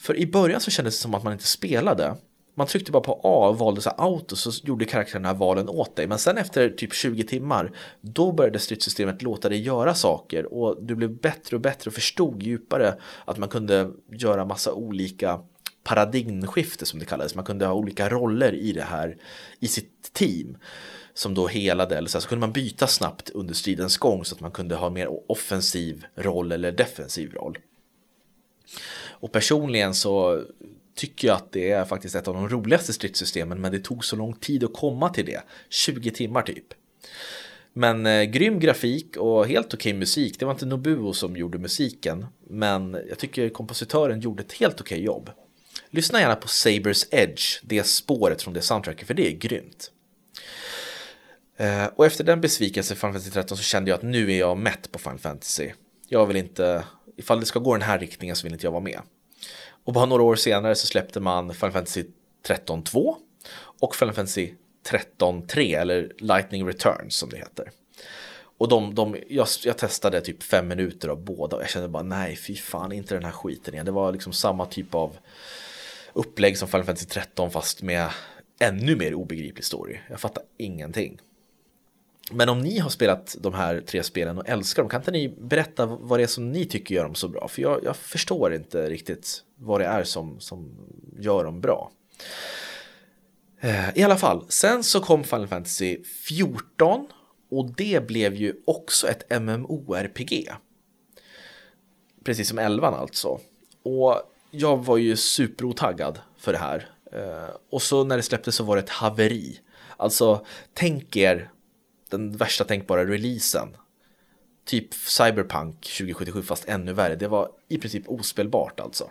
För i början så kändes det som att man inte spelade. Man tryckte bara på A och valde så auto så gjorde karaktärerna valen åt dig. Men sen efter typ 20 timmar då började stridssystemet låta dig göra saker och du blev bättre och bättre och förstod djupare att man kunde göra massa olika paradigmskifte som det kallades. Man kunde ha olika roller i det här i sitt team som då helade eller så, så kunde man byta snabbt under stridens gång så att man kunde ha mer offensiv roll eller defensiv roll. Och personligen så tycker jag att det är faktiskt ett av de roligaste stridssystemen men det tog så lång tid att komma till det, 20 timmar typ. Men eh, grym grafik och helt okej musik. Det var inte Nobuo som gjorde musiken, men jag tycker kompositören gjorde ett helt okej jobb. Lyssna gärna på Sabers Edge, det spåret från det soundtracket, för det är grymt. Eh, och efter den besvikelsen i Final Fantasy 13 så kände jag att nu är jag mätt på Final Fantasy. Jag vill inte, ifall det ska gå den här riktningen så vill inte jag vara med. Och bara några år senare så släppte man Final Fantasy 13 2 och Final Fantasy 13 3 eller Lightning Returns som det heter. Och de, de, jag, jag, testade typ fem minuter av båda och jag kände bara nej fy fan inte den här skiten igen. Det var liksom samma typ av upplägg som Final Fantasy 13 fast med ännu mer obegriplig story. Jag fattar ingenting. Men om ni har spelat de här tre spelen och älskar dem, kan inte ni berätta vad det är som ni tycker gör dem så bra? För jag, jag förstår inte riktigt vad det är som, som gör dem bra. Eh, I alla fall, sen så kom Final Fantasy 14 och det blev ju också ett MMORPG. Precis som 11 alltså. Och jag var ju superotaggad för det här. Eh, och så när det släpptes så var det ett haveri. Alltså, tänk er den värsta tänkbara releasen. Typ Cyberpunk 2077 fast ännu värre. Det var i princip ospelbart alltså.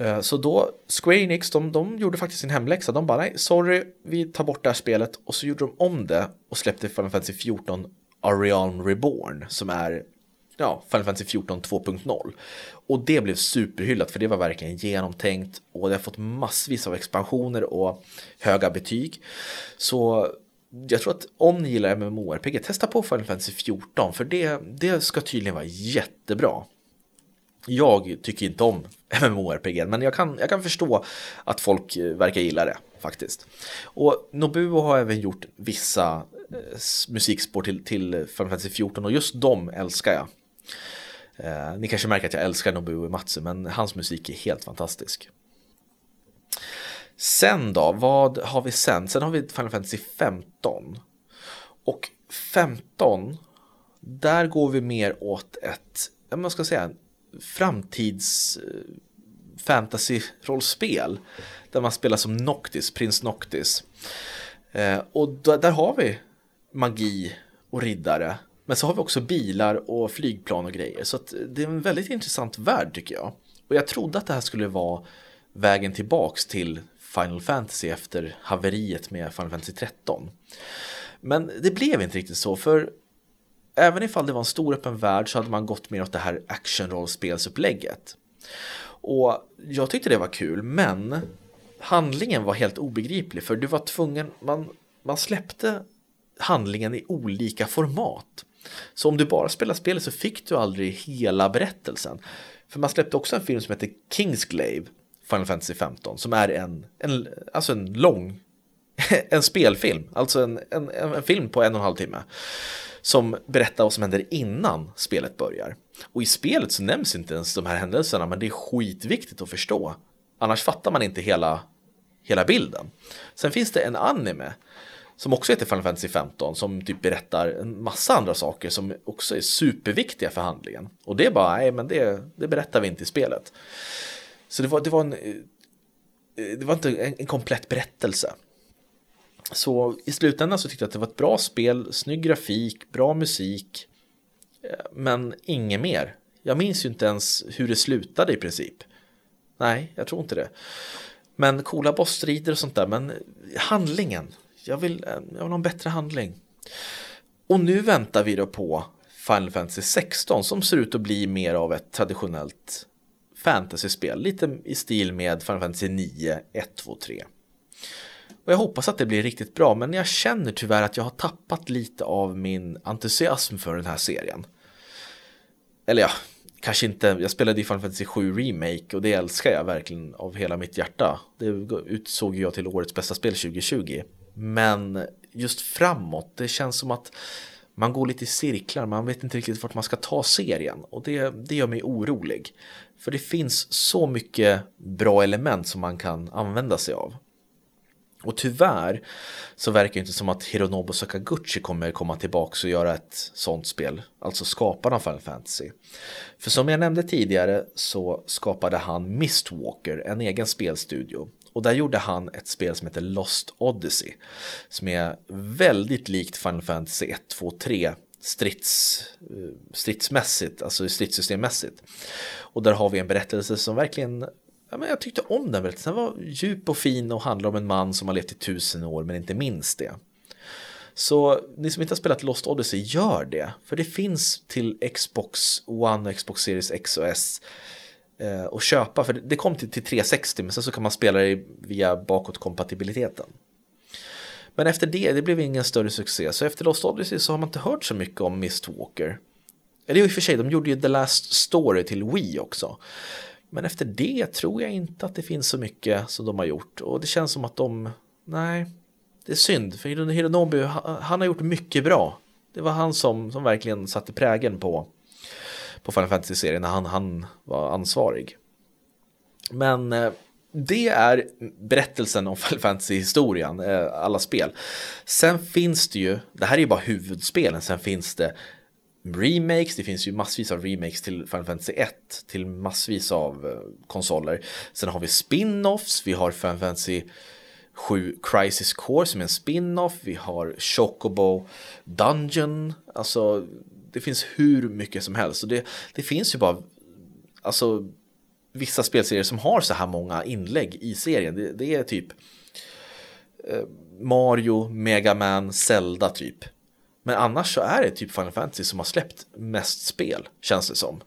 Eh, så då, Square Enix, de, de gjorde faktiskt sin hemläxa. De bara, nej, sorry, vi tar bort det här spelet. Och så gjorde de om det och släppte Final Fantasy 14 Arion Reborn, som är ja, Final Fantasy 14 2.0. Och det blev superhyllat för det var verkligen genomtänkt och det har fått massvis av expansioner och höga betyg. Så jag tror att om ni gillar MMORPG, testa på Final Fantasy 14 för det, det ska tydligen vara jättebra. Jag tycker inte om MMORPG, men jag kan, jag kan förstå att folk eh, verkar gilla det faktiskt. Och Nobuo har även gjort vissa eh, musikspår till, till Final Fantasy 14 och just dem älskar jag. Eh, ni kanske märker att jag älskar Nobuo Matsu, men hans musik är helt fantastisk. Sen då, vad har vi sen? Sen har vi Final Fantasy 15. Och 15, där går vi mer åt ett, man ska säga, framtids eh, fantasy-rollspel. Där man spelar som Noctis, prins Noctis. Eh, och där har vi magi och riddare. Men så har vi också bilar och flygplan och grejer. Så eh, det är en väldigt intressant värld tycker jag. Och jag trodde att det här skulle vara vägen tillbaks till Final Fantasy efter haveriet med Final Fantasy 13. Men det blev inte riktigt så, för även ifall det var en stor öppen värld så hade man gått mer åt det här actionrollspelsupplägget. Och jag tyckte det var kul, men handlingen var helt obegriplig för du var tvungen, man, man släppte handlingen i olika format. Så om du bara spelar spelet så fick du aldrig hela berättelsen. För man släppte också en film som heter Kingsglaive, Final Fantasy 15, som är en, en, alltså en lång, en spelfilm, alltså en, en, en film på en och en halv timme. Som berättar vad som händer innan spelet börjar. Och i spelet så nämns inte ens de här händelserna, men det är skitviktigt att förstå. Annars fattar man inte hela, hela bilden. Sen finns det en anime som också heter Final Fantasy 15 som typ berättar en massa andra saker som också är superviktiga för handlingen. Och det är bara, nej men det, det berättar vi inte i spelet. Så det var, det var, en, eh, det var inte en, en komplett berättelse. Så i slutändan så tyckte jag att det var ett bra spel, snygg grafik, bra musik, eh, men inget mer. Jag minns ju inte ens hur det slutade i princip. Nej, jag tror inte det. Men coola bossstrider och sånt där, men handlingen, jag vill, eh, jag vill ha en bättre handling. Och nu väntar vi då på Final Fantasy 16 som ser ut att bli mer av ett traditionellt fantasyspel. Lite i stil med Final Fantasy 9, 1, 2, 3. Och jag hoppas att det blir riktigt bra men jag känner tyvärr att jag har tappat lite av min entusiasm för den här serien. Eller ja, kanske inte, jag spelade i Final Fantasy 7 Remake och det älskar jag verkligen av hela mitt hjärta. Det utsåg jag till årets bästa spel 2020. Men just framåt, det känns som att man går lite i cirklar, man vet inte riktigt vart man ska ta serien och det, det gör mig orolig. För det finns så mycket bra element som man kan använda sig av. Och tyvärr så verkar det inte som att Hironobu Sakaguchi kommer komma tillbaka och göra ett sånt spel, alltså skaparna av Final Fantasy. För som jag nämnde tidigare så skapade han Mistwalker, en egen spelstudio. Och där gjorde han ett spel som heter Lost Odyssey. Som är väldigt likt Final Fantasy 1, 2, 3 strids, eh, stridsmässigt, alltså stridssystemmässigt. Och där har vi en berättelse som verkligen Ja, men jag tyckte om den berättelsen. Den var djup och fin och handlar om en man som har levt i tusen år men inte minst det. Så ni som inte har spelat Lost Odyssey, gör det. För det finns till Xbox One, Xbox Series X och S eh, och köpa. För det kom till, till 360 men sen så kan man spela det via bakåtkompatibiliteten. Men efter det, det blev ingen större succé. Så efter Lost Odyssey så har man inte hört så mycket om Mist Walker. Eller i och för sig, de gjorde ju The Last Story till Wii också. Men efter det tror jag inte att det finns så mycket som de har gjort. Och det känns som att de, nej, det är synd, för Hironobu, han har gjort mycket bra. Det var han som, som verkligen satte prägen på, på Final Fantasy-serien när han, han var ansvarig. Men eh, det är berättelsen om Final Fantasy-historien, eh, alla spel. Sen finns det ju, det här är ju bara huvudspelen, sen finns det remakes, det finns ju massvis av remakes till Final Fantasy 1 till massvis av eh, konsoler. Sen har vi spin-offs, vi har Final Fantasy 7 Crisis Core som är en spin-off, vi har Chocobo Dungeon, alltså det finns hur mycket som helst och det, det finns ju bara alltså vissa spelserier som har så här många inlägg i serien. Det, det är typ eh, Mario, Mega Man, Zelda typ. Men annars så är det typ Final Fantasy som har släppt mest spel, känns det som.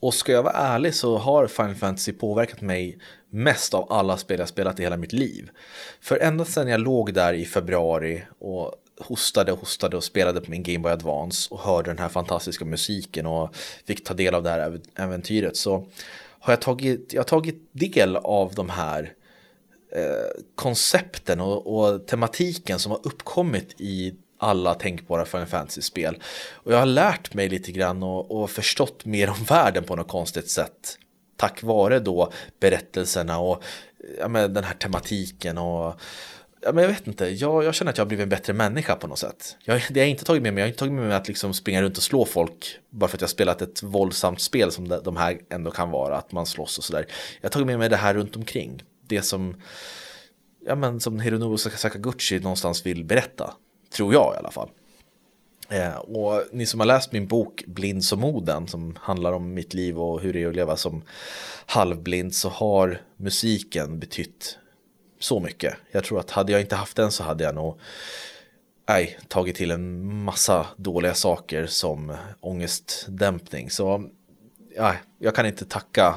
Och ska jag vara ärlig så har Final Fantasy påverkat mig mest av alla spel jag spelat i hela mitt liv. För ända sedan jag låg där i februari och hostade och hostade och spelade på min Game Boy Advance och hörde den här fantastiska musiken och fick ta del av det här äventyret så har jag tagit, jag har tagit del av de här eh, koncepten och, och tematiken som har uppkommit i alla tänkbara Final Fantasy-spel. Och jag har lärt mig lite grann och, och, förstått mer om världen på något konstigt sätt. Tack vare då berättelserna och ja, men den här tematiken och ja, men jag vet inte, jag, jag känner att jag har blivit en bättre människa på något sätt. Jag, det har jag inte tagit med mig, jag har inte tagit med mig att liksom springa runt och slå folk bara för att jag har spelat ett våldsamt spel som de här ändå kan vara, att man slåss och sådär. Jag har tagit med mig det här runt omkring, det som, ja men som Hironobu Sakaguchi någonstans vill berätta, tror jag i alla fall. Eh, och ni som har läst min bok Blind som moden som handlar om mitt liv och hur det är att leva som halvblind så har musiken betytt så mycket. Jag tror att hade jag inte haft den så hade jag nog nej, tagit till en massa dåliga saker som ångestdämpning. Så nej, jag kan inte tacka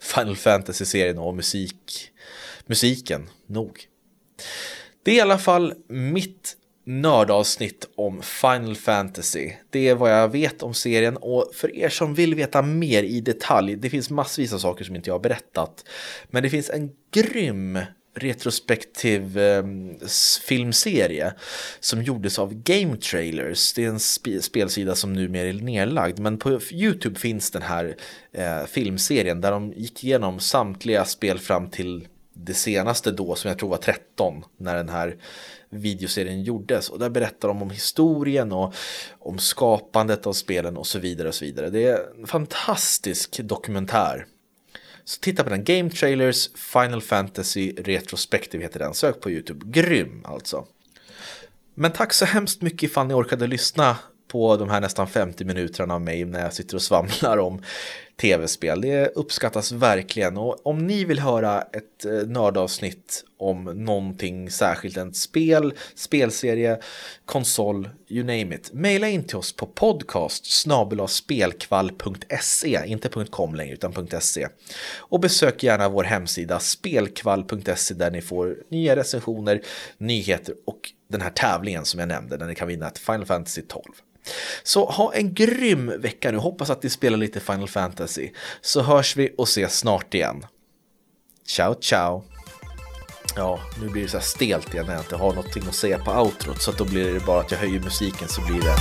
Final Fantasy-serien och musik, musiken nog. Det är i alla fall mitt nördavsnitt om Final Fantasy. Det är vad jag vet om serien och för er som vill veta mer i detalj, det finns massvis av saker som inte jag har berättat. Men det finns en grym retrospektiv eh, filmserie som gjordes av Game Trailers. Det är en sp spelsida som numera är nedlagd, men på YouTube finns den här eh, filmserien där de gick igenom samtliga spel fram till det senaste då som jag tror var 13 när den här videoserien gjordes och där berättar de om historien och om skapandet av spelen och så vidare och så vidare. Det är en fantastisk dokumentär så titta på den. Game Trailers Final Fantasy Retrospective heter den. Sök på YouTube. Grym alltså. Men tack så hemskt mycket ifall ni orkade lyssna på de här nästan 50 minuterna av mig när jag sitter och svamlar om tv-spel. Det uppskattas verkligen och om ni vill höra ett eh, nördavsnitt om någonting särskilt, en spel, spelserie, konsol, you name it. Maila in till oss på podcast spelkvall.se, inte .com längre utan .se. Och besök gärna vår hemsida spelkvall.se där ni får nya recensioner, nyheter och den här tävlingen som jag nämnde där ni kan vinna ett Final Fantasy 12. Så ha en grym vecka nu, hoppas att ni spelar lite Final Fantasy. Så hörs vi och ses snart igen. Ciao ciao! Ja, nu blir det så här stelt igen när jag inte har någonting att säga på outrot så att då blir det bara att jag höjer musiken så blir det